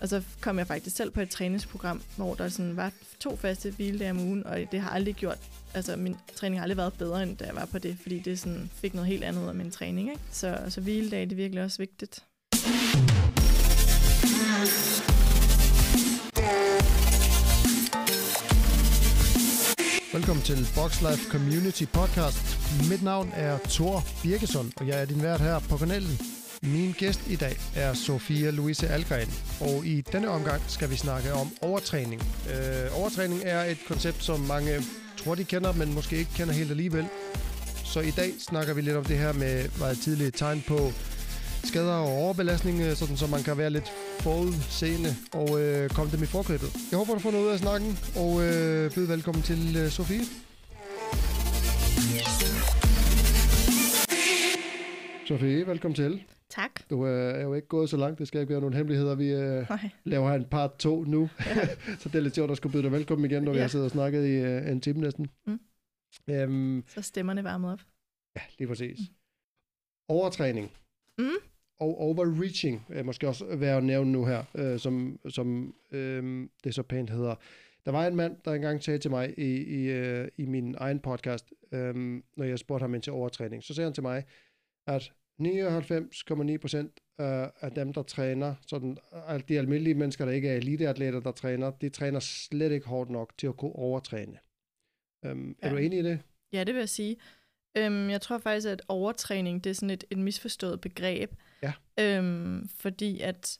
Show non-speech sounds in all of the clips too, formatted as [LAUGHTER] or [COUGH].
Og så kom jeg faktisk selv på et træningsprogram, hvor der sådan var to faste hviledage om ugen, og det har aldrig gjort, altså min træning har aldrig været bedre, end da jeg var på det, fordi det sådan fik noget helt andet ud af min træning. Ikke? Så, så hviledag det er virkelig også vigtigt. Velkommen til Boxlife Community Podcast. Mit navn er Thor Birkesson, og jeg er din vært her på kanalen. Min gæst i dag er Sofia Louise Algren, og i denne omgang skal vi snakke om overtræning. Øh, overtræning er et koncept, som mange tror, de kender, men måske ikke kender helt alligevel. Så i dag snakker vi lidt om det her med hvad tidlige tegn på skader og overbelastning, øh, sådan så man kan være lidt forudseende og øh, komme dem i forkøbet. Jeg håber, du får noget ud af snakken, og øh, byd velkommen til øh, Sofie. Sofie, velkommen til. Tak. Du øh, er jo ikke gået så langt, det skal ikke være nogen hemmeligheder. Vi øh, Nej. laver en part 2 nu, ja. [LAUGHS] så det er lidt sjovt at skulle byde dig velkommen igen, når ja. vi har siddet og snakket i øh, en time næsten. Mm. Øhm, Så stemmerne varmet op. ja, lige præcis. Overtræning Mm. og overreaching, er måske også værd at nævne nu her, øh, som, som øh, det så pænt hedder. Der var en mand, der engang sagde til mig i, i, øh, i min egen podcast, øh, når jeg spurgte ham ind til overtræning, så sagde han til mig, at 99,9 procent af dem, der træner, sådan, alle de almindelige mennesker, der ikke er eliteatleter, der træner, de træner slet ikke hårdt nok til at kunne overtræne. Er Ja. du enig i det? Ja, det vil jeg sige. Øhm, jeg tror faktisk, at overtræning, det er sådan et, et misforstået begreb. Ja. Øhm, fordi at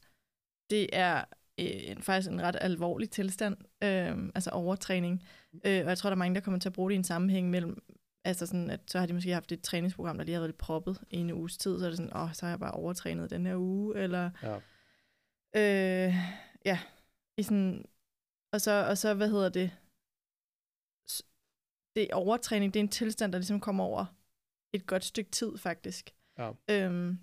det er øh, faktisk en ret alvorlig tilstand, øhm, altså overtræning. Øh, og jeg tror, der er mange, der kommer til at bruge det i en sammenhæng mellem, altså sådan, at så har de måske haft et træningsprogram, der lige har været lidt proppet i en uges tid, så er det sådan, åh, så har jeg bare overtrænet den her uge, eller Ja. Øh, ja, i sådan, og så, og så, hvad hedder det, det er overtræning, det er en tilstand, der ligesom kommer over et godt stykke tid, faktisk. Ja. Øhm,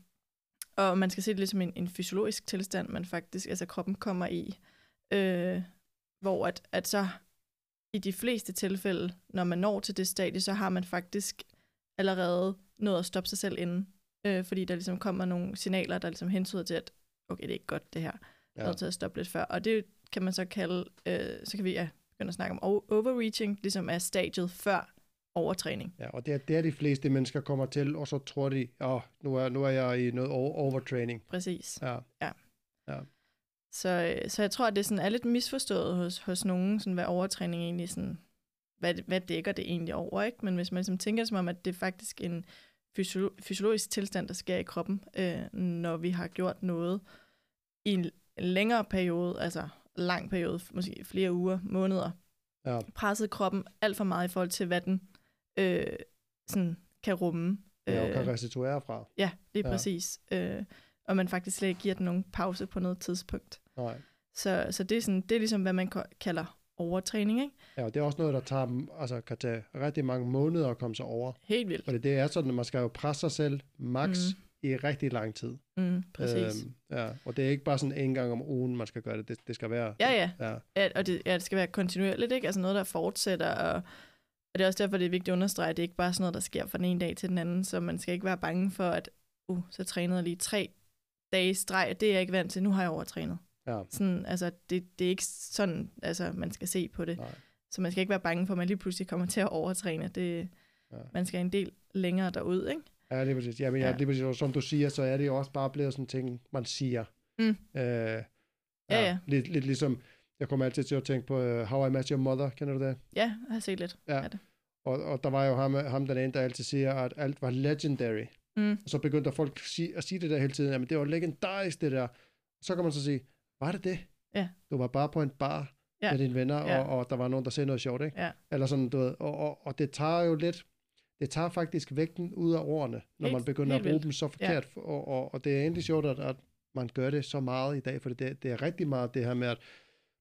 og man skal se det lidt som en, en fysiologisk tilstand, man faktisk, altså kroppen kommer i, øh, hvor at, at så i de fleste tilfælde, når man når til det stadie, så har man faktisk allerede nået at stoppe sig selv inden, øh, fordi der ligesom kommer nogle signaler, der ligesom hentyder til, at okay, det er ikke godt det her, Ja. ja. nødt til at stoppe lidt før. Og det kan man så kalde, øh, så kan vi ja, begynde at snakke om overreaching, ligesom er stadiet før overtræning. Ja, og det er der, de fleste mennesker kommer til, og så tror de, åh, nu er, nu er jeg i noget over- overtraining. Præcis. Ja, Så, øh, så jeg tror, at det sådan er lidt misforstået hos, hos nogen, sådan, hvad overtræning egentlig sådan, hvad, hvad dækker det egentlig over, ikke? Men hvis man ligesom tænker det som om, at det er faktisk en fysio- fysiologisk tilstand, der sker i kroppen, øh, når vi har gjort noget i en længere periode, altså lang periode, måske flere uger, måneder, ja, presset kroppen alt for meget i forhold til, hvad den øh, sådan kan rumme. ja og kan restituere fra. ja, lige Ja. ja. præcis. Øh, og man faktisk slet ikke giver den nogen pause på noget tidspunkt. Nej. Så, så det, er sådan, det er ligesom, hvad man kalder overtræning, ikke? Ja, og det er også noget, der tager, altså, kan tage rigtig mange måneder at komme sig over. Helt vildt. Fordi det er sådan, at man skal jo presse sig selv max mm. i rigtig lang tid. Mm, præcis. Øhm, ja, og det er ikke bare sådan en gang om ugen, man skal gøre det. Det, det skal være... Ja, ja. ja. ja og det, ja, det skal være kontinuerligt, ikke? Altså noget, der fortsætter, og, og det er også derfor, det er vigtigt at understrege, at det er ikke bare sådan noget, der sker fra den ene dag til den anden, så man skal ikke være bange for, at uh, så trænede jeg lige tre dage i streg, det er jeg ikke vant til, nu har jeg overtrænet. ja. Sådan, altså, det, det er ikke sådan, altså, man skal se på det. Nej. Så man skal ikke være bange for, at man lige pludselig kommer til at overtræne. Det, Ja. ja. Man skal en del længere derud, ikke? Ja, lige præcis. Ja, men ja. Ja. lige præcis. Og som du siger, så er det jo også bare blevet sådan en ting, man siger. Mm. Øh, ja, ja. Lidt, lidt ligesom, jeg kommer altid til at tænke på uh, How I Met Your Mother, kender du det? Ja, jeg har set lidt Ja. af det. Og, og der var jo ham, ham den ene, der altid siger, at alt var legendary. Mm. Og så begyndte folk at sige, at sige det der hele tiden, jamen det var legendarisk det der. Så kan man så sige, var det det? Ja. Du var bare på en bar ja. Med dine venner, Ja. og, og der var nogen, der sagde noget sjovt, ikke? Ja. Eller sådan, du ved, og, og, og det tager jo lidt, det tager faktisk vægten ud af ordene, når Helt- man begynder at bruge vildt. dem så forkert. Ja. Og, og, og det er egentlig sjovt, at, at man gør det så meget i dag, for det, det er rigtig meget det her med, at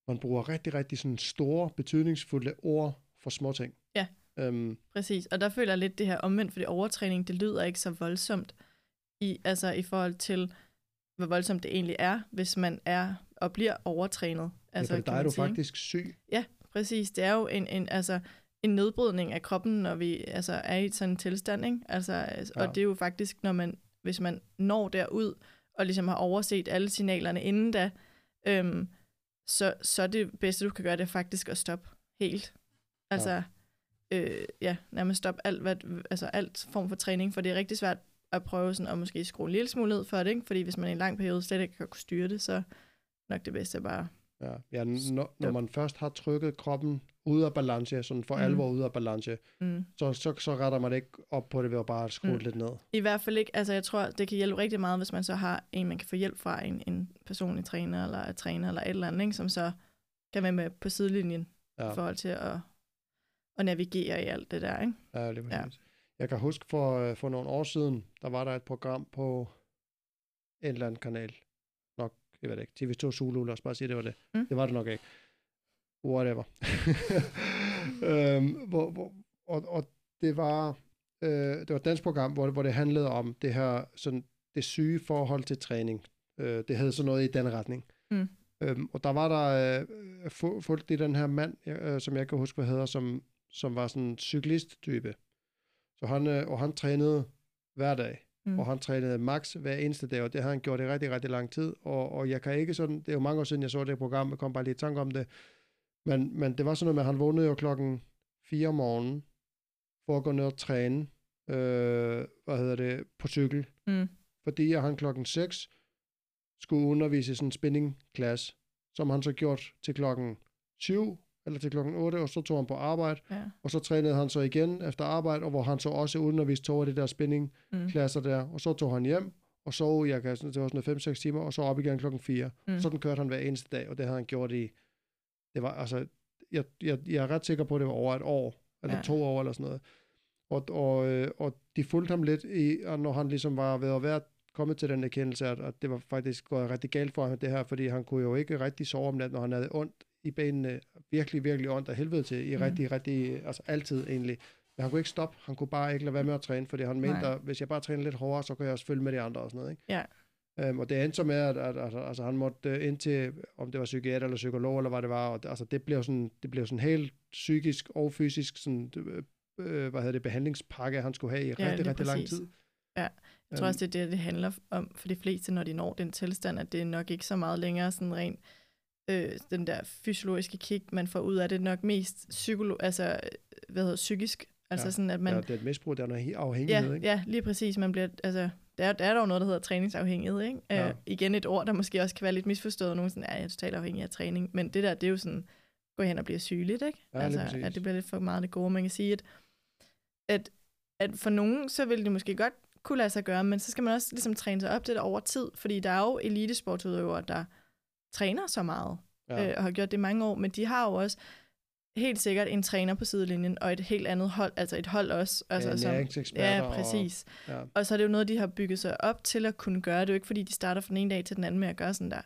man bruger rigtig, rigtig sådan store, betydningsfulde ord for små ting. Øhm, Præcis, og der føler jeg lidt det her omvendt, fordi overtræning, det lyder ikke så voldsomt i, altså i forhold til, hvor voldsomt det egentlig er, hvis man er og bliver overtrænet. altså, ja, for der er du sige, faktisk syg. Ja, præcis. Det er jo en, en, altså, en nedbrydning af kroppen, når vi altså, er i sådan en tilstand. Ikke? Altså, altså, Ja. Og det er jo faktisk, når man, hvis man når derud, og ligesom har overset alle signalerne inden da, øhm, så, så det bedste, du kan gøre, det er faktisk at stoppe helt. Altså, ja, øh, ja nærmest stoppe alt, hvad, altså alt form for træning, for det er rigtig svært at prøve sådan at måske skrue en lille smule ned for det, ikke? fordi hvis man i en lang periode slet ikke kan kunne styre det, så nok det bedste er bare... Ja, ja når, når man først har trykket kroppen ud af balance, sådan for mm. alvor ud af balance, mm. så, så, så retter man ikke op på det ved at bare skrue mm. lidt ned. I hvert fald ikke. Altså jeg tror, det kan hjælpe rigtig meget, hvis man så har en, man kan få hjælp fra, en, en personlig træner, eller træner, eller et eller andet, ikke? som så kan være med på sidelinjen, ja. i forhold til at, at navigere i alt det der. Ikke? Ja, det er ja. Jeg kan huske for, øh, for nogle år siden, der var der et program på en eller anden kanal. Nok, jeg ved ikke, TV2 Zulu, lad os bare sige, det var det. Mm. Det var det nok ikke. Whatever. [LAUGHS] øhm, hvor, hvor, og, og det var, øh, det var et dansk program, hvor, hvor det handlede om det her, sådan, det syge forhold til træning. Øh, det havde sådan noget i den retning. Mm. Øhm, og der var der øh, fuldt i den her mand, øh, som jeg kan huske, hvad hedder, som, som var sådan en cyklist-type. Så han, øh, og han trænede hver dag, mm. og han trænede max hver eneste dag, og det har han gjort i rigtig, rigtig lang tid, og, og jeg kan ikke sådan, det er jo mange år siden, jeg så det program, jeg kom bare lige i tanke om det, men, men det var sådan noget med, at han vågnede jo klokken 4 om morgenen, for at gå ned og træne, øh, hvad hedder det, på cykel, mm. fordi han klokken 6 skulle undervise i sådan en spinning-klasse, som han så gjort til klokken 7 eller til klokken 8, og så tog han på arbejde, ja. og så trænede han så igen efter arbejde, og hvor han så også underviste to af de der spinning-klasser mm. der, og så tog han hjem, og så, jeg kan, det var sådan 5-6 timer, og så op igen klokken 4. Mm. Sådan kørte han hver eneste dag, og det havde han gjort i, det var altså, jeg, jeg, jeg er ret sikker på, at det var over et år, eller ja. to år, eller sådan noget. Og, og, øh, og de fulgte ham lidt i, når han ligesom var ved at være kommet til den erkendelse, at, at det var faktisk gået rigtig galt for ham, det her, fordi han kunne jo ikke rigtig sove om natten, når han havde ondt i benene, virkelig, virkelig ondt af helvede til, i mm. rigtig, rigtig, altså altid egentlig. Men han kunne ikke stoppe, han kunne bare ikke lade være med at træne, fordi han mente, at hvis jeg bare træner lidt hårdere, så kan jeg også følge med de andre og sådan noget, ikke? Ja. Um, og det endte så med, at, at, at, at altså, han måtte ind til, om det var psykiater eller psykolog, eller hvad det var, og det, altså, det blev sådan, det blev sådan helt psykisk og fysisk, sådan, øh, øh hvad hedder det, behandlingspakke, han skulle have i ja, rigtig, rigtig lang tid. Ja, jeg tror også, det er det, det handler om for de fleste, når de når den tilstand, at det er nok ikke så meget længere sådan rent øh, den der fysiologiske kick, man får ud af det, nok mest psykolo altså, hvad hedder, psykisk. Altså ja. sådan, at man, ja, det er et misbrug, der er noget afhængighed, ja, ikke? Ja, lige præcis. Man bliver, altså, der, er, der er dog noget, der hedder træningsafhængighed, ikke? Ja. Uh, igen et ord, der måske også kan være lidt misforstået. Nogen sådan, ja, jeg er totalt afhængig af træning. Men det der, det er jo sådan, gå hen og bliver sygeligt, ikke? Ja, altså, at det bliver lidt for meget det gode. Man kan sige, at, at, at for nogen, så vil det måske godt kunne lade sig gøre, men så skal man også ligesom træne sig op til det over tid, fordi der er jo elitesportsudøvere, der træner så meget, ja. øh, og har gjort det mange år, men de har jo også helt sikkert en træner på sidelinjen, og et helt andet hold, altså et hold også. Altså, ja, som, ja, præcis. Og, ja. og så er det jo noget, de har bygget sig op til at kunne gøre. Det er jo ikke, fordi de starter fra den ene dag til den anden med at gøre sådan der.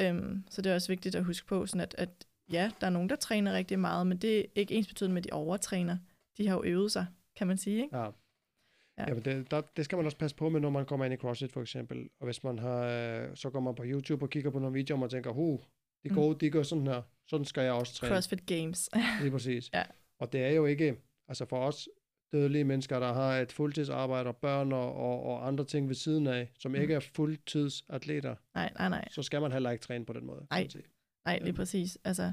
Øhm, så det er også vigtigt at huske på, sådan at, at ja, der er nogen, der træner rigtig meget, men det er ikke ens betydende med, at de overtræner. De har jo øvet sig, kan man sige. Ikke? Ja. Ja. Jamen det, der, det skal man også passe på med, når man kommer ind i CrossFit for eksempel. Og hvis man har, øh, så går man på YouTube og kigger på nogle videoer, og man tænker, huh, de går, mm. de går sådan her. Sådan skal jeg også træne. CrossFit Games. [LAUGHS] Lige præcis. ja. Og det er jo ikke, altså for os dødelige mennesker, der har et fuldtidsarbejde og børn og, og, og andre ting ved siden af, som mm. ikke er fuldtidsatleter. Nej, nej, nej. Så skal man heller ikke træne på den måde. Nej, nej lige præcis. Altså,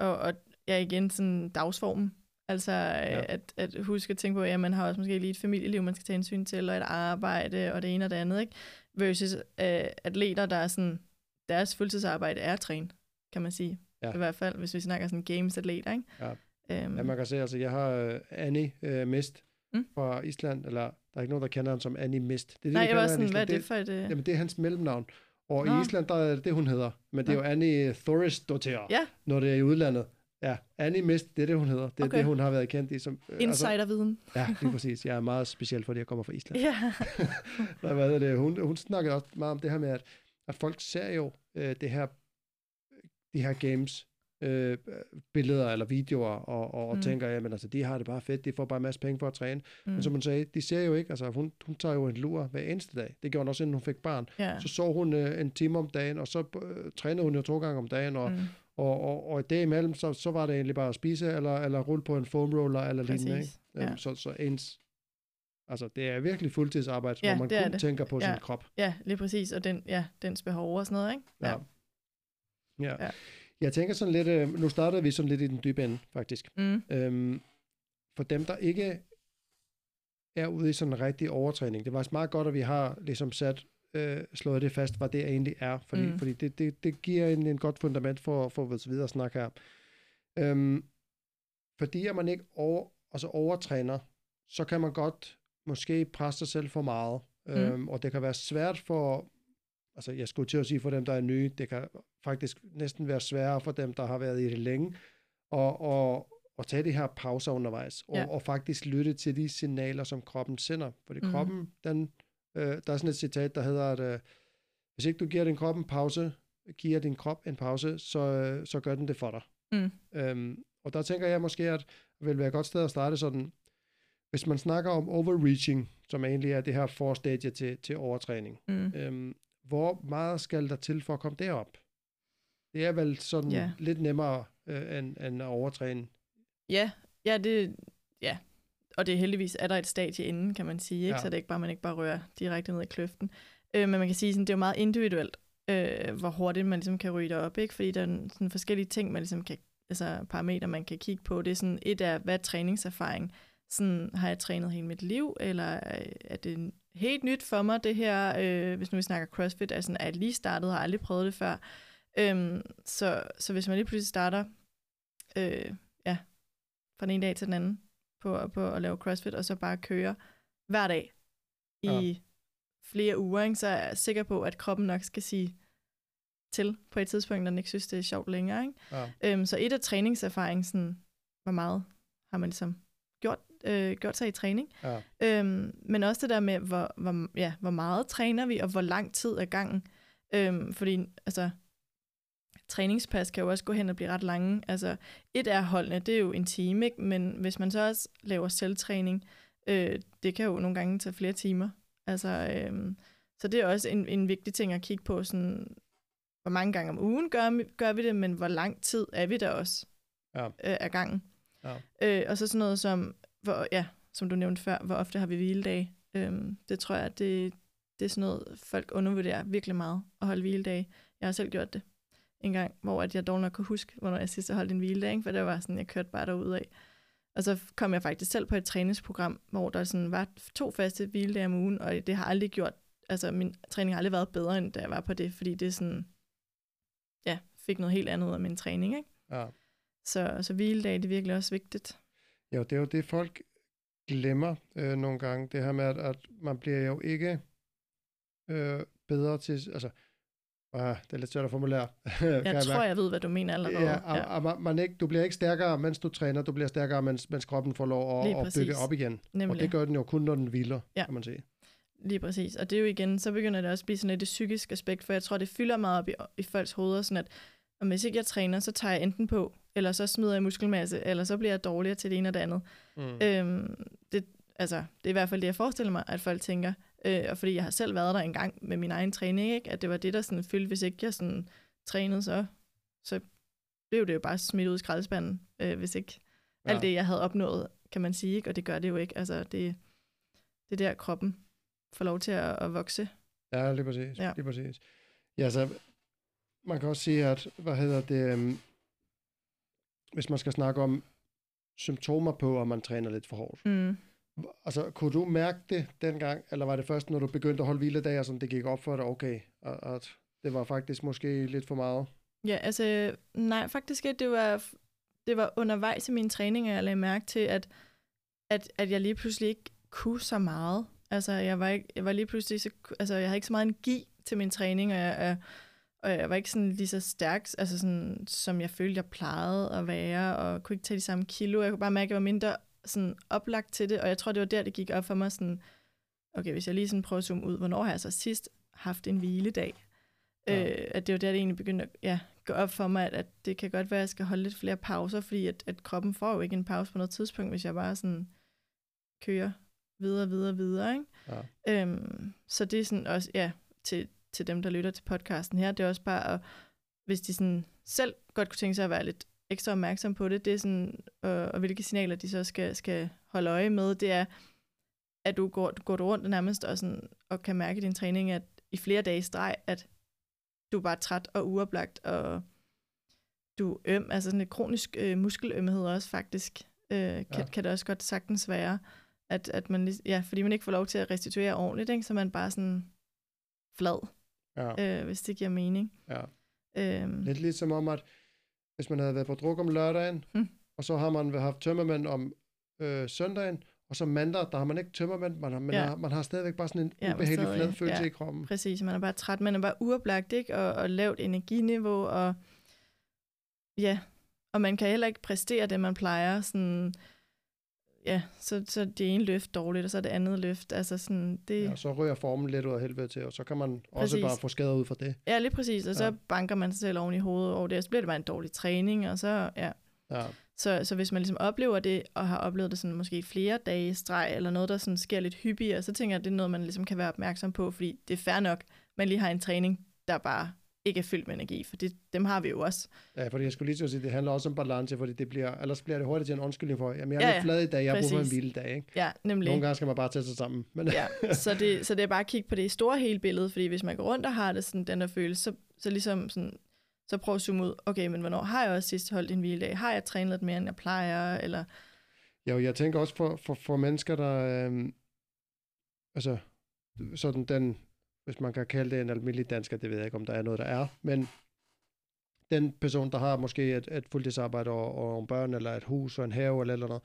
og, og ja, igen sådan dagsformen. Altså ja. at, at huske at tænke på, at man har også måske lige et familieliv, man skal tage hensyn til, og et arbejde, og det ene og det andet, ikke? Versus uh, atleter, der er sådan, deres fuldtidsarbejde er at træne, kan man sige. Ja. I hvert fald, hvis vi snakker sådan games-atleter, ikke? Ja. Um, ja, man kan se, altså jeg har uh, Annie uh, Mist mm? fra Island, eller der er ikke nogen, der kender ham som Annie Mist. Det er det, Nej, jeg var sådan, hvad er det for et... Det, jamen, det er hans mellemnavn. Og Nå. i Island, der er det hun hedder. Men det er jo Annie Thorisdottir, ja. når det er i udlandet. Ja, Annie Mist, det er det, hun hedder. Det er okay. det, hun har været kendt i. Som, øh, altså- Insiderviden. Altså, ja, lige præcis. Jeg er meget speciel, fordi jeg kommer fra Island. [LAUGHS] Ja. [LAUGHS] Hvad er det? Hun, hun snakkede også meget om det her med, at, at folk ser jo øh, det her, de her games, øh, billeder eller videoer, og, og, og mm. tænker, jamen altså, de har det bare fedt, de får bare en masse penge for at træne. Mm. Men som hun sagde, de ser jo ikke, altså hun, hun tager jo en lur hver eneste dag. Det gjorde hun også, inden hun fik barn. Yeah. Så så hun øh, en time om dagen, og så øh, trænede hun jo to gange om dagen, og, mm. Og, og, og det imellem, så, så var det egentlig bare at spise, eller, eller rulle på en foam roller, eller Præcis. lignende. Ikke? Ja. Øhm, så, så ens, altså det er virkelig fuldtidsarbejde, ja, hvor man kun det. tænker på ja. sin krop. Ja, lige præcis, og den, ja, dens behov og sådan noget, ikke? Ja. ja. Ja. Ja. Jeg tænker sådan lidt, øh, nu startede vi sådan lidt i den dybe ende, faktisk. Mm. Øhm, for dem, der ikke er ude i sådan en rigtig overtræning, det var også meget godt, at vi har ligesom sat, øh, slået det fast, hvad det egentlig er, fordi, mm. Mm. fordi det, det, det giver en, en godt fundament for, for vores videre snak her. Øhm, fordi at man ikke over, altså overtræner, så kan man godt måske presse sig selv for meget, Mm. øhm, og det kan være svært for, altså jeg skulle til at sige for dem, der er nye, det kan faktisk næsten være sværere for dem, der har været i det længe, og, og, og tage de her pauser undervejs, og, Ja. og faktisk lytte til de signaler, som kroppen sender. Fordi Mhm. kroppen, den, øh, der er sådan et citat, der hedder, at øh, hvis ikke du giver din krop en pause, giver din krop en pause, så, øh, så gør den det for dig. Mm. Øhm, og der tænker jeg måske, at det vil være et godt sted at starte sådan, hvis man snakker om overreaching, som egentlig er det her forstadie til, til overtræning, Mm. øhm, hvor meget skal der til for at komme derop? Det er vel sådan Ja. lidt nemmere øh, end, end at overtræne. Ja, ja, det, ja. Og det er heldigvis, er der et stadie inden, kan man sige, ikke? Ja. så det er ikke bare, man ikke bare rører direkte ned i kløften. Øh, men man kan sige, sådan, det er jo meget individuelt, øh, hvor hurtigt man ligesom kan ryge derop, ikke? fordi der er sådan forskellige ting, man ligesom kan, altså parametre, man kan kigge på. Det er sådan, et er, hvad er træningserfaring? Sådan, har jeg trænet hele mit liv, eller er det helt nyt for mig, det her, øh, hvis nu vi snakker CrossFit, er, sådan, er jeg lige startet, har aldrig prøvet det før. Øhm, så, så hvis man lige pludselig starter, øh, ja, fra den ene dag til den anden på, på at lave CrossFit, og så bare køre hver dag i Ja. flere uger, ikke? så er jeg sikker på, at kroppen nok skal sige til på et tidspunkt, når den ikke synes, det er sjovt længere. Ikke? Ja. Øhm, så et af træningserfaringen, sådan, hvor meget har man ligesom gjort, øh, gjort sig i træning. Ja. Øhm, men også det der med, hvor, hvor, ja, hvor meget træner vi, og hvor lang tid er gangen. Øhm, fordi altså, træningspas kan jo også gå hen og blive ret lange. Altså, et er holdene, det er jo en time, ikke? men hvis man så også laver selvtræning, øh, det kan jo nogle gange tage flere timer. Altså, øhm, så det er også en, en vigtig ting at kigge på, sådan, hvor mange gange om ugen gør, gør vi det, men hvor lang tid er vi der også Ja. øh, af gangen. Ja. Øh, og så sådan noget som, hvor, ja, som du nævnte før, hvor ofte har vi hviledage. Øhm, det tror jeg, det, det er sådan noget, folk undervurderer virkelig meget, at holde hviledage. Jeg har selv gjort det en gang, hvor at jeg dog nok kunne huske, hvornår jeg sidst holdt en hviledag, ikke? for det var sådan, jeg kørte bare derud af. Og så kom jeg faktisk selv på et træningsprogram, hvor der sådan var to faste hviledage om ugen, og det har aldrig gjort, altså min træning har aldrig været bedre, end da jeg var på det, fordi det sådan, ja, fik noget helt andet ud af min træning, ikke? Ja. Så, så hviledag, det er virkelig også vigtigt. Jo, det er jo det, folk glemmer øh, nogle gange. Det her med, at, at man bliver jo ikke øh, bedre til... Altså, ah, det er lidt svært at formulere. [LAUGHS] Jeg mærke. tror, jeg ved, hvad du mener allerede. Ja, og, og man, ikke, du bliver ikke stærkere, mens du træner. Du bliver stærkere, mens, mens kroppen får lov at, at bygge præcis. op igen. Nemlig. Og det gør den jo kun, når den hviler, Ja. kan man sige. Lige præcis. Og det er jo igen, så begynder det også at blive sådan lidt det psykiske aspekt, for jeg tror, det fylder meget op i, i folks hoveder, sådan at om hvis ikke jeg træner, så tager jeg enten på, eller så smider jeg muskelmasse, eller så bliver jeg dårligere til det ene og det andet. Mm. Øhm, det, altså, det er i hvert fald det, jeg forestiller mig, at folk tænker. Øh, og fordi jeg har selv været der en gang med min egen træning, ikke? at det var det, der sådan fyldte, hvis ikke jeg sådan trænede, så, så blev det jo bare smidt ud i skraldespanden, øh, hvis ikke ja. alt det, jeg havde opnået, kan man sige, ikke? og det gør det jo ikke. Altså, det, det er der, kroppen får lov til at, at vokse. Ja, lige præcis. Ja. Lige præcis. Ja, så man kan også sige, at, hvad hedder det, øhm, hvis man skal snakke om symptomer på, at man træner lidt for hårdt. Mm. Altså, kunne du mærke det dengang, eller var det først, når du begyndte at holde hviledage, og sådan, det gik op for dig, okay, at, at det var faktisk måske lidt for meget? Ja, altså, nej, faktisk ikke. Det var, det var undervejs i mine træninger, jeg lagde mærke til, at, at, at jeg lige pludselig ikke kunne så meget. Altså, jeg var, ikke, jeg var lige pludselig, så, altså, jeg havde ikke så meget energi til min træning, og jeg, jeg, og jeg var ikke sådan lige så stærk, altså sådan, som jeg følte, jeg plejede at være, og kunne ikke tage de samme kilo. Jeg kunne bare mærke, at jeg var mindre sådan oplagt til det, og jeg tror, det var der, det gik op for mig sådan, okay, hvis jeg lige sådan prøver at zoome ud, hvornår har jeg så sidst haft en hviledag? Ja. Øh, at det var der, det egentlig begyndte at ja, gå op for mig, at, at det kan godt være, at jeg skal holde lidt flere pauser, fordi at, at kroppen får jo ikke en pause på noget tidspunkt, hvis jeg bare sådan kører videre, videre, videre. Ikke? Ja. Øhm, så det er sådan også, ja, til, til dem, der lytter til podcasten her, det er også bare, at, hvis de sådan selv godt kunne tænke sig at være lidt ekstra opmærksom på det, det er sådan, øh, og hvilke signaler de så skal, skal holde øje med, det er, at du går, du går rundt nærmest og, sådan, og kan mærke i din træning, at i flere dage i streg, at du er bare træt og uoplagt, og du er øm, altså sådan lidt kronisk øh, muskelømhed også faktisk, øh, kan, Ja. kan det også godt sagtens være, at, at man, ja, fordi man ikke får lov til at restituere ordentligt, ikke? så man bare sådan flad, Ja, øh, hvis det giver mening. ja. Øhm, Lidt ligesom om, at hvis man havde været på druk om lørdagen, Hmm. og så har man haft tømmermænd om øh, søndagen, og så mandag, der har man ikke tømmermænd, man har, man, Ja. har, man har stadigvæk bare sådan en Ja, ubehagelig stadig, flad følelse ja. i kroppen. Præcis, man er bare træt, man er bare uoplagt, ikke? Og, og lavt energiniveau, og ja, og man kan heller ikke præstere det, man plejer, sådan, ja, så, så det ene løft dårligt, og så det andet løft, altså sådan, det, Ja, så rører formen lidt ud af helvede til, og så kan man også Præcis. bare få skader ud fra det. ja, lige præcis, og så Ja. banker man sig selv oven i hovedet over det, og så bliver det bare en dårlig træning, og så, ja, Ja, så, så hvis man ligesom oplever det, og har oplevet det sådan måske flere dage i streg, eller noget, der sådan sker lidt hyppigere, så tænker jeg, at det er noget, man ligesom kan være opmærksom på, fordi det er fair nok, man lige har en træning, der bare ikke er fyldt med energi, for det, dem har vi jo også. ja, fordi jeg skulle lige at sige, det handler også om balance, fordi det bliver, ellers bliver det hurtigt til en undskyldning for, jamen jeg er Ja, lidt flad i dag, jeg har brug for en hviledag, ikke? Ja, nemlig. Nogle gange skal man bare tage sig sammen. Men, Ja, [LAUGHS] så det, så det er bare at kigge på det store hele billede, fordi hvis man går rundt og har det sådan, den der følelse, så, så ligesom sådan, så prøv at zoome ud, okay, men hvornår har jeg også sidst holdt en hviledag? Har jeg trænet lidt mere, end jeg plejer? Eller, Jo, jeg tænker også for, for, for mennesker, der... Øhm, altså, sådan den... Hvis man kan kalde det en almindelig dansker, det ved jeg ikke, om der er noget, der er. Men den person, der har måske et, et fuldtidsarbejde og, og nogle børn, eller et hus og en have, eller, eller noget.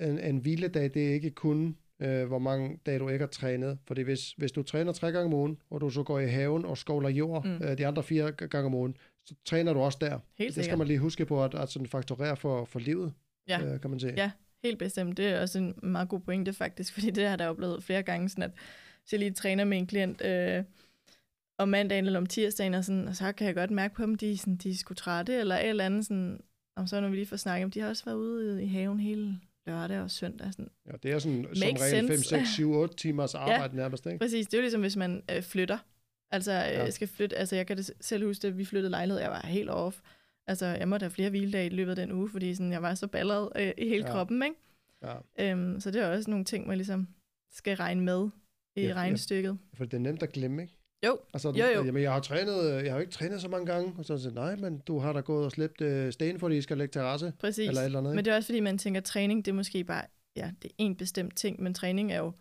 En, en hviledag, det er ikke kun, øh, hvor mange dage du ikke har trænet. Fordi hvis, hvis du træner tre gange om ugen, og du så går i haven og skovler jord Mm. øh, de andre fire gange om ugen, så træner du også der. helt det skal man lige huske på, at, at sådan fakturere for, for livet, Ja. øh, kan man sige. Ja. Helt bestemt. Det er også en meget god pointe faktisk, fordi det har der oplevet flere gange, sådan at hvis jeg lige træner med en klient øh, om mandagen eller om tirsdagen, og, sådan, og så kan jeg godt mærke på dem, de, sådan, de er sgu trætte, eller et eller andet, sådan, om så når vi lige får snakket om, de har også været ude i haven hele lørdag og søndag. Sådan. Ja, det er sådan som regel 5, sense. 6, 7, 8 timers arbejde ja. nærmest, ikke? Præcis, det er jo ligesom, hvis man øh, flytter. Altså, øh, Ja. ja. skal flytte, altså, jeg kan det selv huske, at vi flyttede lejlighed, jeg var helt off. Altså, jeg måtte have flere hviledage i løbet af den uge, fordi sådan, jeg var så balleret øh, i hele ja. kroppen, ikke? Ja, Øhm, så det er også nogle ting, man ligesom skal regne med i Ja, ja, ja. for det er nemt at glemme, ikke? Jo, Altså, Jo, jo. Jamen, jeg har trænet, øh, jeg har ikke trænet så mange gange, og så siger nej, men du har da gået og slæbt øh, sten, fordi I skal lægge terrasse, præcis. eller et eller andet, Men ikke? det er også fordi, man tænker, at træning, det er måske bare, ja, det er en bestemt ting, men træning er jo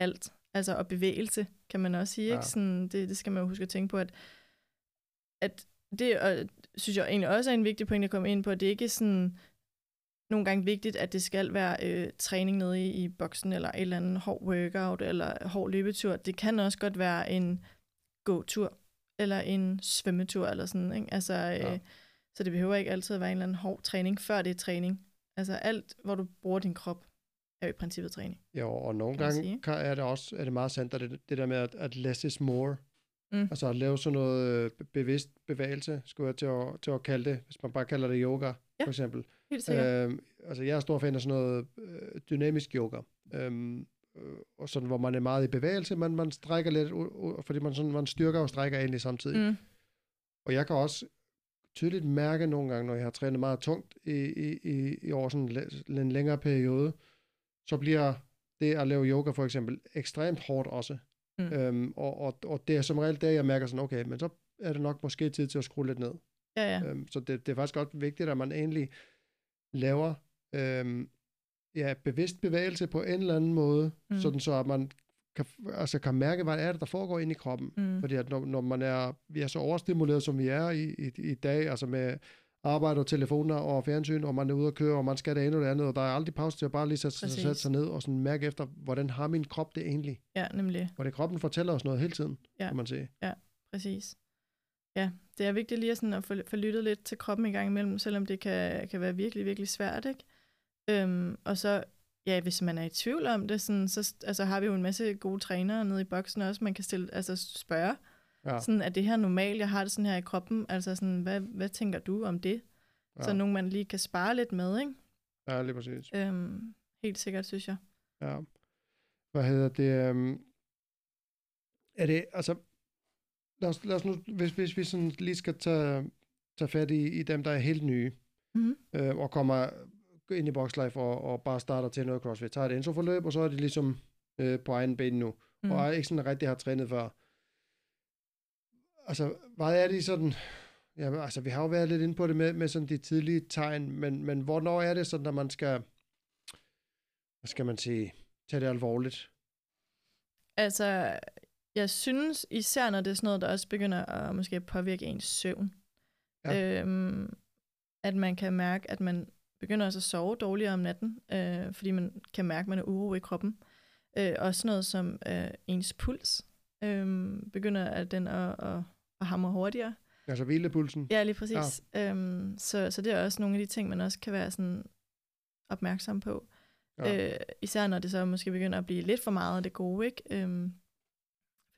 alt. Altså, og bevægelse, kan man også sige, Ja. ikke? Sådan, det, det skal man jo huske at tænke på, at, at det og, synes jeg egentlig også er en vigtig point at komme ind på, at det ikke er sådan nogle gange vigtigt, at det skal være øh, træning nede i, i boksen, eller et eller andet hård workout, eller hård løbetur. Det kan også godt være en gåtur, eller en svømmetur, eller sådan, ikke? Altså, øh, Ja. så det behøver ikke altid at være en eller anden hård træning, før det er træning. Altså alt, hvor du bruger din krop, er jo i princippet træning. Jo, og nogle gange sige. kan, er det også er det meget sandt, at det, det der med, at, at less is more. Mm. Altså at lave sådan noget øh, be- bevidst bevægelse, skulle jeg til at, til at kalde det, hvis man bare kalder det yoga, Ja. for eksempel. Helt sikkert. Øhm, altså jeg er stor fan af sådan noget øh, dynamisk yoga. Øhm, øh, og sådan, hvor man er meget i bevægelse, men man strækker lidt, u- fordi man, sådan, man styrker og strækker egentlig samtidig. Mm. Og jeg kan også tydeligt mærke nogle gange, når jeg har trænet meget tungt i, i, i, i over sådan en en længere periode, så bliver det at lave yoga for eksempel ekstremt hårdt også. Mm. Øhm, og, og, og det er som regel der, jeg mærker sådan, okay, men så er det nok måske tid til at skrue lidt ned. Ja, ja. Øhm, så det, det er faktisk godt vigtigt, at man egentlig laver øhm, ja, bevidst bevægelse på en eller anden måde, Mm. sådan så at man kan, altså kan mærke, hvad er det, der foregår inde i kroppen. Mm. Fordi at når, når man er, vi er så overstimuleret, som vi er i, i, i dag, altså med arbejde og telefoner og fjernsyn, og man er ude at køre, og man skal det ene og det andet, og der er aldrig pause til at bare lige sætte, sig- Præcis. sætte sig ned og sådan mærke efter, hvordan har min krop det egentlig? Ja, nemlig. Hvor det kroppen fortæller os noget hele tiden, Ja. kan man sige. Præcis. Ja, det er vigtigt lige at, sådan at få, få lyttet lidt til kroppen i gang imellem, selvom det kan, kan være virkelig, virkelig svært, ikke? Øhm, og så, ja, hvis man er i tvivl om det, sådan, så altså, har vi jo en masse gode trænere nede i boksen også, man kan stille, altså spørge, Ja, sådan, er det her normalt, jeg har det sådan her i kroppen, altså sådan, hvad, hvad tænker du om det? Ja. Så nogen, man lige kan spare lidt med, ikke? ja lige præcis. Øhm, helt sikkert, synes jeg. Ja. Hvad hedder det? Um, er det, altså, lad os, lad os nu, hvis, hvis vi sådan lige skal tage, tage fat i, i dem, der er helt nye, Mm-hmm. øh, og kommer ind i Boxlife og, og bare starter til noget CrossFit, tager et introforløb, og så er de ligesom øh, på egen ben nu, mm. og er ikke sådan rigtig har trænet før. Altså, hvad er de sådan, ja, altså vi har jo været lidt inde på det med, med sådan de tidlige tegn, men, men hvornår er det sådan, at man skal, hvad skal man sige, tage det alvorligt? Altså, jeg synes især, når det er sådan noget, der også begynder at måske påvirke ens søvn, ja. øhm, at man kan mærke, at man begynder også at sove dårligere om natten, øh, fordi man kan mærke, at man er uro i kroppen. Øh, og sådan noget som øh, ens puls øh, begynder at den at, at, at hamre hurtigere. Altså hvilepulsen? Ja, lige præcis. Ja. Øhm, så, så det er også nogle af de ting, man også kan være sådan opmærksom på. Ja. Øh, især når det så måske begynder at blive lidt for meget af det gode, ikke? Øhm,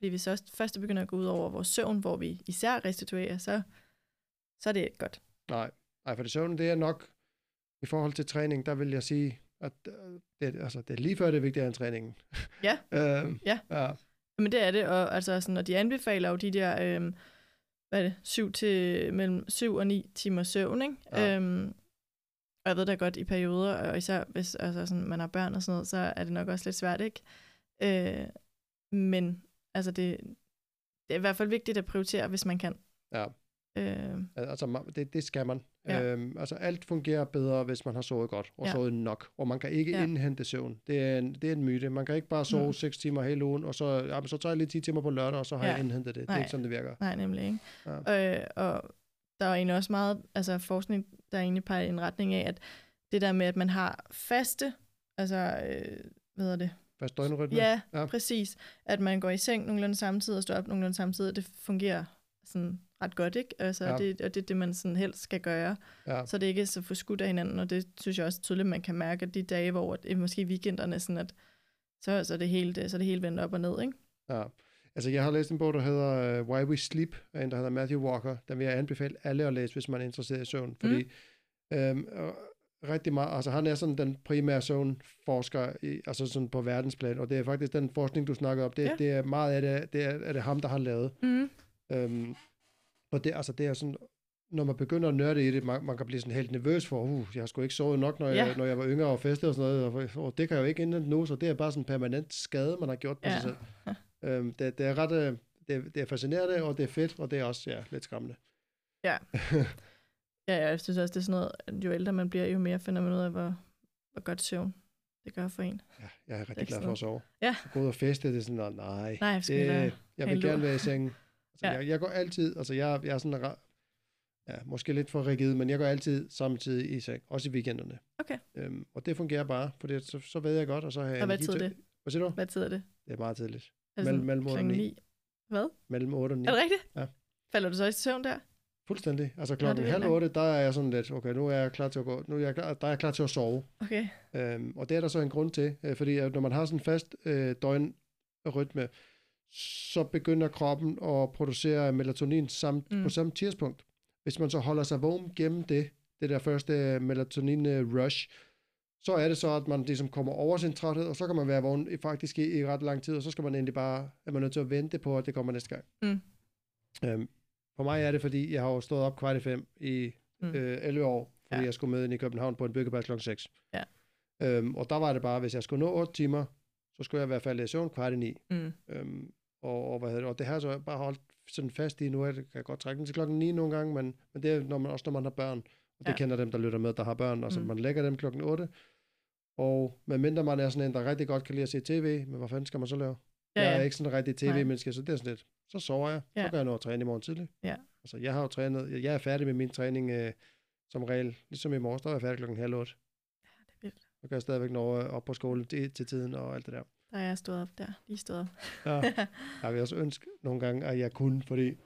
fordi hvis så først det begynder at gå ud over vores søvn, hvor vi især restituerer, så, så er det ikke godt. Nej, Nej for det søvn, det er nok, i forhold til træning, der vil jeg sige, at øh, det, altså, det er lige før det er vigtigt en træningen. Ja, [LAUGHS] øhm, ja. ja. Men det er det, og altså sådan, og de anbefaler jo de der, øhm, hvad er det, syv til, mellem 7 og 9 timer søvn, ikke? Ja. Øhm, og jeg ved da godt i perioder, og især hvis altså sådan, man har børn og sådan noget, så er det nok også lidt svært, ikke? Øh, men altså det, det er i hvert fald vigtigt at prioritere, hvis man kan. Ja. Øh. Altså, det, det skal man. Ja. Øhm, altså, alt fungerer bedre, hvis man har sovet godt og ja. sovet nok. Og man kan ikke ja. indhente søvn. Det er, en, det er en myte. Man kan ikke bare sove mm. 6 timer hele ugen, og så, ja, så tager jeg lige 10 timer på lørdag, og så har ja. jeg indhentet det. Nej. Det er ikke sådan, det virker. Nej, nemlig ikke. Ja. Øh, og der er egentlig også meget altså forskning, der egentlig peger i en retning af, at det der med, at man har faste, altså, øh, hvad hedder det? Fast døgnrytme? Ja, ja, præcis. At man går i seng nogenlunde samtidig og står op nogenlunde samtidig, det fungerer sådan ret godt, ikke? Altså, ja. det, og det er det, man sådan helst skal gøre. Ja. Så det er ikke så forskudt af hinanden, og det synes jeg også tydeligt, man kan mærke, at de dage, hvor det måske weekenderne, sådan at, så, så, er det helt, så er det helt vendt op og ned, ikke? Ja. Altså, jeg har læst en bog, der hedder uh, Why We Sleep, af en, der hedder Matthew Walker. Den vil jeg anbefale alle at læse, hvis man er interesseret i søvn, fordi mm. øhm, rigtig meget, altså han er sådan den primære søvnforsker, i, altså sådan på verdensplan, og det er faktisk den forskning, du snakker om, det, ja. det er meget af det, det er, er det ham, der har lavet. Mm. Øhm, og det, altså, det er sådan, når man begynder at nørde i det, man, man kan blive sådan helt nervøs for, uh, jeg har sgu ikke sovet nok, når, ja. jeg, når jeg var yngre og festet og sådan noget, og, og det kan jeg jo ikke indhente nu, så det er bare sådan en permanent skade, man har gjort på ja. sig selv. [LAUGHS] øhm, det, det er ret, øh, det, det er fascinerende, og det er fedt, og det er også ja, lidt skræmmende. Ja. [LAUGHS] ja, jeg synes også, det er sådan noget, at jo ældre man bliver, jo mere finder man ud af, hvor, hvor godt søvn det gør for en. Ja, jeg er rigtig glad for at sove. Ja. Så gå ud og feste, det er sådan, nej, nej jeg, det, jeg vil gerne være i sengen [LAUGHS] Altså, ja. jeg, jeg går altid, altså jeg, jeg er sådan, ja, måske lidt for rigid, men jeg går altid samtidig i seng, også i weekenderne. Okay. Øhm, og det fungerer bare, for det, så, så ved jeg godt, og så har jeg Og hvad tid er det? Hvad siger du? Hvad tid er det? Det er meget tidligt. Altså mellem, mellem 8 og 9. 9. Hvad? Mellem 8 og 9. Er det rigtigt? Ja. Falder du så i søvn der? Fuldstændig. Altså klokken halv otte, der er jeg sådan lidt, okay, nu er jeg klar til at gå, nu er jeg klar, der er jeg klar til at sove. Okay. Øhm, og det er der så en grund til, øh, fordi når man har sådan en fast øh, døgnrytme, så begynder kroppen at producere melatonin samt, mm. på samme tidspunkt. Hvis man så holder sig vågen gennem det, det der første melatonin-rush, så er det så, at man ligesom kommer over sin træthed, og så kan man være vågen i, faktisk i, i ret lang tid, og så skal man egentlig bare, er man nødt til at vente på, at det kommer næste gang. Mm. Øhm, for mig er det, fordi jeg har jo stået op kvart i fem i mm. øh, 11 år, fordi ja. jeg skulle med ind i København på en byggeplads kl. 6. Ja. Øhm, og der var det bare, hvis jeg skulle nå 8 timer, så skulle jeg i hvert fald i søvn kvart i 9. Mm. Øhm, og, og, hvad hedder det, og det har jeg så bare holdt sådan fast i, nu det, kan jeg godt trække den til klokken 9 nogle gange, men, men det er når man, også når man har børn, og det ja. kender dem, der lytter med, der har børn, altså mm. man lægger dem klokken 8, og medmindre man er sådan en, der rigtig godt kan lide at se tv, men hvad fanden skal man så lave? Ja, ja. Jeg er ikke sådan en rigtig tv-menneske, så det er sådan lidt, så sover jeg, ja. så gør jeg noget at træne i morgen tidlig. Ja. Altså, jeg har jo trænet, jeg er færdig med min træning øh, som regel, ligesom i morges, der var jeg færdig klokken halv otte. Ja, det er vildt. Så kan jeg stadigvæk nå øh, op på skolen til, til tiden og alt det der. Der er jeg stået op der, lige stået op. ja, [LAUGHS] jeg vil også ønske nogle gange, at jeg kunne, fordi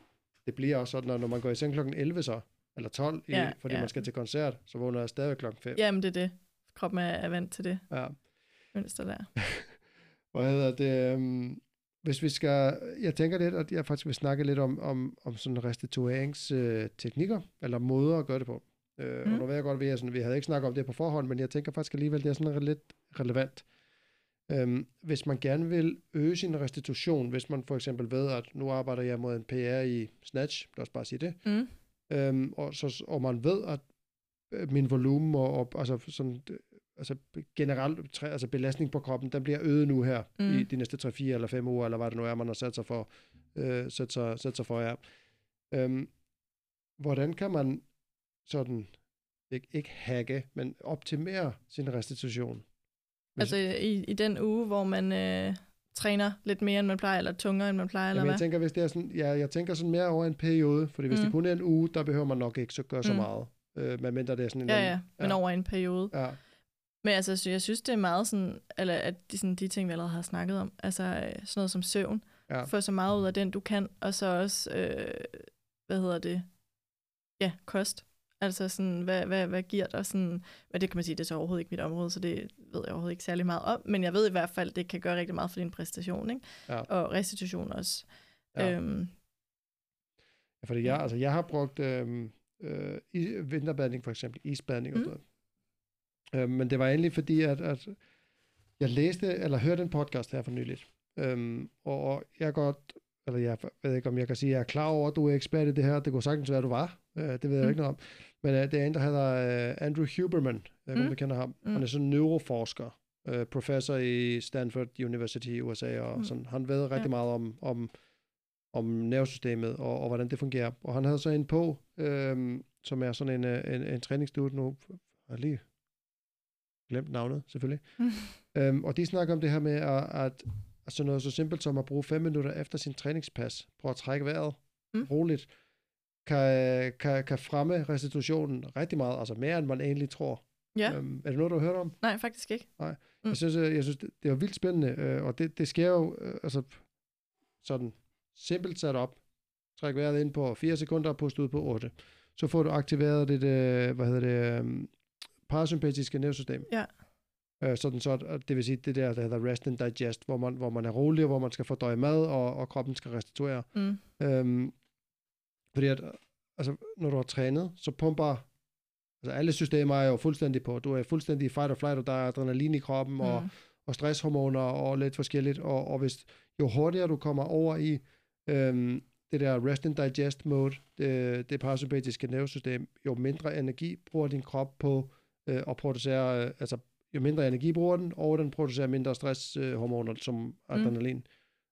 det bliver også sådan, at når man går i seng klokken 11 så, eller 12, ja, i, fordi ja. man skal til koncert, så vågner jeg stadig klokken 5. Jamen det er det. Kroppen er vant til det. Ja. Mønster der. [LAUGHS] Hvad hedder det? Um, hvis vi skal, jeg tænker lidt, at jeg faktisk vil snakke lidt om, om, om sådan restitueringsteknikker, eller måder at gøre det på. Uh, mm. Og nu ved jeg godt, at vi, er sådan, vi havde ikke snakket om det på forhånd, men jeg tænker faktisk alligevel, det er sådan lidt relevant. Øhm, hvis man gerne vil øge sin restitution, hvis man for eksempel ved, at nu arbejder jeg mod en PR i Snatch, lad os bare sige det, mm. øhm, og, så, og man ved, at øh, min volumen og, og altså sådan, altså generelt altså belastning på kroppen, den bliver øget nu her mm. i de næste 3, 4 eller 5 uger, eller hvad det nu er, man har sat sig for, øh, sat sig, sat sig for, ja. Øhm, hvordan kan man sådan, ikke, ikke hacke, men optimere sin restitution? Hvis, Altså i, i den uge, hvor man øh, træner lidt mere, end man plejer, eller tungere, end man plejer, eller Jamen, jeg hvad? tænker, hvis det er sådan, ja, jeg tænker sådan mere over en periode, fordi hvis mm. det kun er en uge, der behøver man nok ikke så gøre så Mm. meget. Øh, medmindre det er sådan en Ja, anden- ja, men ja. over en periode. Ja, Men altså, så jeg synes, det er meget sådan, eller at de, sådan, de ting, vi allerede har snakket om, altså øh, sådan noget som søvn, ja, få så meget ud af den, du kan, og så også, øh, hvad hedder det, ja, kost. Altså sådan, hvad, hvad, hvad giver dig sådan, men det kan man sige, det er så overhovedet ikke mit område, så det ved jeg overhovedet ikke særlig meget om, men jeg ved i hvert fald, det kan gøre rigtig meget for din præstation, ikke? Ja. Og restitution også. Ja. Øhm, Ja, fordi jeg, altså, jeg har brugt øh, øh, i, vinterbadning for eksempel, isbadning og Mm. sådan noget. Øh, men det var egentlig fordi, at, at jeg læste, eller hørte en podcast her for nyligt. Øhm, og, jeg er godt, eller jeg ved ikke, om jeg kan sige, at jeg er klar over, at du er ekspert i det her. Det kunne sagtens være, at du var. Øh, det ved jeg Mm. ikke noget om. Men øh, det er en, der hedder øh, Andrew Huberman. Jeg ved ikke, om Mm. du kender ham. Mm. Han er sådan en neuroforsker. Øh, professor i Stanford University i USA. Og Mm. sådan. Han ved rigtig Ja. meget om, om om nervesystemet og, og hvordan det fungerer. Og han havde så en på, øhm, som er sådan en, øh, en, en træningsstudie nu. Jeg har lige glemt navnet, selvfølgelig. [LAUGHS] Mm. øhm, og de snakker om det her med, at, at altså noget så simpelt som at bruge fem minutter efter sin træningspas, prøve at trække vejret Mm. roligt, kan, kan, kan fremme restitutionen rigtig meget, altså mere end man egentlig tror. ja, Øhm, er det noget, du har hørt om? nej, faktisk ikke. Mm. Jeg synes, øh, jeg synes det, det er vildt spændende, øh, og det, det sker jo øh, altså, sådan simpelt sat op. Træk vejret ind på 4 sekunder og pust ud på 8. Så får du aktiveret det, øh, hvad hedder det, øh, parasympatiske nervesystem. Ja. Øh, sådan så, det vil sige det der, der hedder rest and digest, hvor man, hvor man er rolig, og hvor man skal fordøje mad, og, og kroppen skal restituere. Mm. Øhm, fordi at, altså, når du har trænet, så pumper, altså alle systemer er jo fuldstændig på. Du er fuldstændig i fight or flight, og der er adrenalin i kroppen, og, Mm. og stresshormoner og lidt forskelligt. Og, og hvis, jo hurtigere du kommer over i øhm, det der rest and digest mode, det, det parasympatiske nervesystem, jo mindre energi bruger din krop på øh, at producere, øh, altså jo mindre energi bruger den, og den producerer mindre stresshormoner som adrenalin.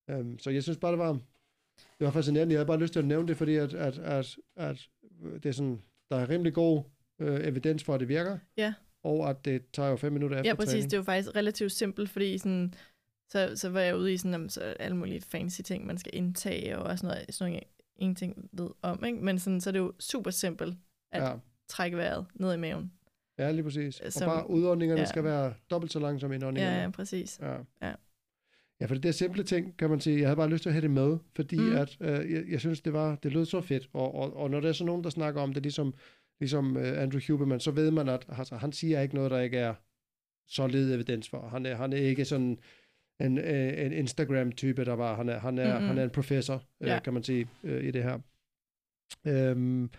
Mm. Øhm, så jeg synes bare, det var, det var fascinerende. Jeg havde bare lyst til at nævne det, fordi at, at, at, at det er sådan, der er rimelig god øh, evidens for, at det virker. Ja. Og at det tager jo fem minutter efter Ja, præcis. træning. Det er jo faktisk relativt simpelt, fordi sådan, så, så var jeg ude i sådan, om, så alle mulige fancy ting, man skal indtage, og sådan noget, sådan noget ingenting ved om. Ikke? Men sådan, så er det jo super simpelt at Ja. trække vejret ned i maven. Ja, lige præcis. Som- og bare udåndingerne ja. skal være dobbelt så lange som indåndingerne. Ja, ja, præcis. ja. Ja. Ja, for det er simple ting, kan man sige. Jeg havde bare lyst til at have det med, fordi mm. At, øh, jeg, jeg synes, det var det lød så fedt. Og, og, og når der er så nogen, der snakker om det, ligesom, ligesom øh, Andrew Huberman, så ved man, at altså, han siger ikke noget, der ikke er solid evidens for. Han er, han er ikke sådan en, øh, en Instagram-type, der var. Han er, han er, Mm-mm. han er en professor, øh, Ja. kan man sige, øh, i det her. Øhm,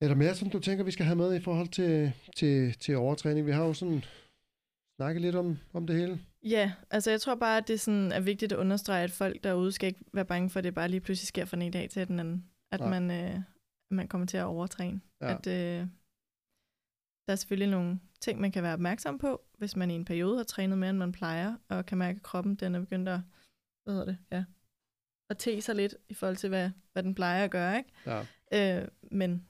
er der mere, som du tænker, vi skal have med i forhold til, til, til overtræning? Vi har jo sådan snakket lidt om, om det hele. Ja, altså jeg tror bare, at det sådan er vigtigt at understrege, at folk derude skal ikke være bange for, at det bare lige pludselig sker fra den ene dag til den anden. At Nej. man, øh, man kommer til at overtræne. Ja. At, øh, der er selvfølgelig nogle ting, man kan være opmærksom på, hvis man i en periode har trænet mere, end man plejer, og kan mærke, at kroppen den er begyndt at, hvad hedder det, ja, at te sig lidt i forhold til, hvad, hvad den plejer at gøre. Ikke? Ja. Øh, men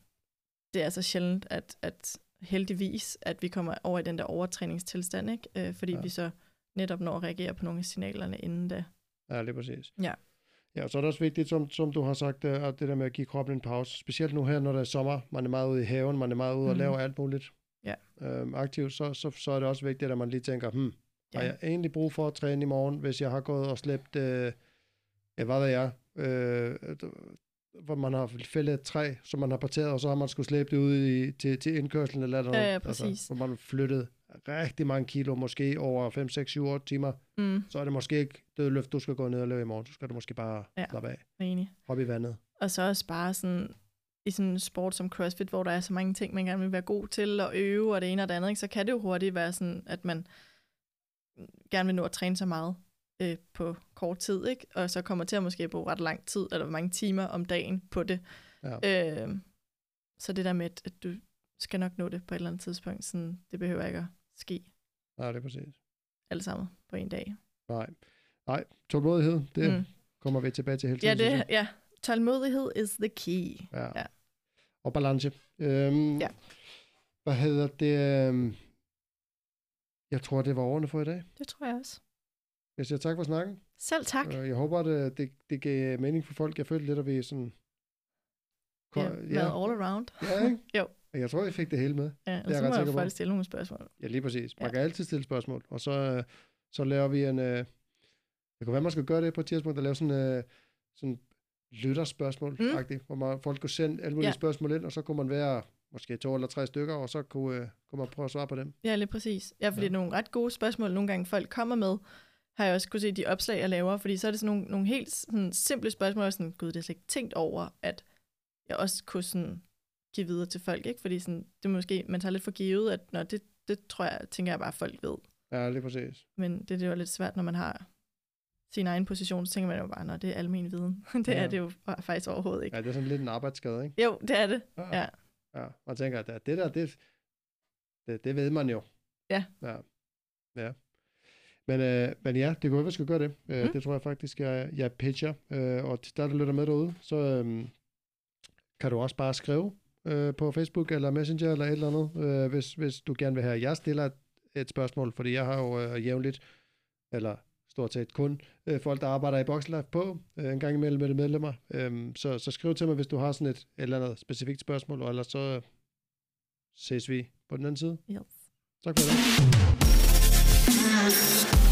det er altså sjældent, at, at heldigvis, at vi kommer over i den der overtræningstilstand, ikke? Øh, fordi Ja. vi så netop når at reagere på nogle af signalerne inden da. Ja, lige præcis. Ja. Ja, og så er det også vigtigt, som, som du har sagt, øh, at det der med at give kroppen en pause. Specielt nu her, når det er sommer, man er meget ude i haven, man er meget ude og Mhm. laver alt muligt Ja. øhm, aktivt, så, så, så er det også vigtigt, at man lige tænker, hmm, Ja. har jeg egentlig brug for at træne i morgen, hvis jeg har gået og slæbt, øh, ja, hvad ved jeg, øh, hvor man har fældet et træ, som man har parteret, og så har man skulle slæbe det ud i, til, til indkørslen eller noget. Ja, ja, præcis. Altså, hvor man har flyttet rigtig mange kilo, måske over 5, 6, 7, 8 timer, Mm, så er det måske ikke dødløft, du skal gå ned og lave i morgen. Så skal du måske bare ja. Slappe af. enig. Hoppe i vandet. Og så også bare sådan, i sådan en sport som CrossFit, hvor der er så mange ting, man gerne vil være god til at øve, og det ene og det andet, ikke? så kan det jo hurtigt være sådan, at man gerne vil nå at træne så meget øh, på kort tid, ikke? og så kommer til at måske bruge ret lang tid, eller mange timer om dagen på det. Ja. Øh, så det der med, at, du skal nok nå det på et eller andet tidspunkt, sådan, det behøver ikke at ske Nej, det er præcis. alle sammen på en dag. Nej. Nej, tålmodighed, det mm. Mm. kommer vi tilbage til hele Ja, tiden. synes det, ja, Tålmodighed is the key. Ja. Ja. Og balance. Øhm, Ja. Hvad hedder det? øhm, Jeg tror, det var ordene for i dag. Det tror jeg også. Jeg siger tak for snakken. Selv tak. Øh, Jeg håber, at det, det, det gav mening for folk. Jeg følte lidt, at vi sådan... Ko- Ja, med all around. ja, ikke? [LAUGHS] Jo. Jeg tror, jeg fik det hele med. Ja, og så må jeg folk stille nogle spørgsmål. Ja, lige præcis. Man Ja. kan altid stille spørgsmål. Og så, øh, så laver vi en... Øh, det kunne være, man skal gøre det på et tidspunkt, at lave sådan, øh, sådan lytterspørgsmål, Mm. hvor man, folk kunne sende alle mulige Ja. ja. spørgsmål ind, og så kunne man være måske to eller tre stykker, og så kunne, øh, kunne man prøve at svare på dem. Ja, lige præcis. Ja, fordi Ja. ja. nogle ret gode spørgsmål, nogle gange folk kommer med, har jeg også kunne se de opslag, jeg laver, fordi så er det sådan nogle, nogle helt sådan, simple spørgsmål, og sådan, gud, det har jeg slet ikke tænkt over, at jeg også kunne sådan, give videre til folk, ikke? Fordi sådan, det måske, man tager lidt for givet, at når det, det tror jeg, tænker jeg bare, at folk ved. Ja, lige præcis. Men det, det er jo lidt svært, når man har sin egen position, så tænker man jo bare, når det er almen viden. [LAUGHS] det Ja. er det jo faktisk overhovedet ikke. Ja, det er sådan lidt en arbejdsskade, ikke? Jo, det er det. Ja. ja. Man tænker, at det der, det, det, det ved man jo. Ja. Ja. ja. Men, øh, men ja, det kunne være, vi skal gøre det. Øh, Mm. Det tror jeg faktisk, jeg, jeg pitcher. Øh, og til dig, der lytter med derude, så øh, kan du også bare skrive øh, på Facebook eller Messenger eller et eller andet, øh, hvis, hvis du gerne vil have, at jeg stiller et, et spørgsmål, fordi jeg har jo øh, jævnligt, eller stort set kun øh, folk, der arbejder i Boxlife på, øh, en gang imellem med de medlemmer. Øh, så, så skriv til mig, hvis du har sådan et, et eller andet specifikt spørgsmål, og ellers så øh, ses vi på den anden side. Yes. Tak for det. Yeah.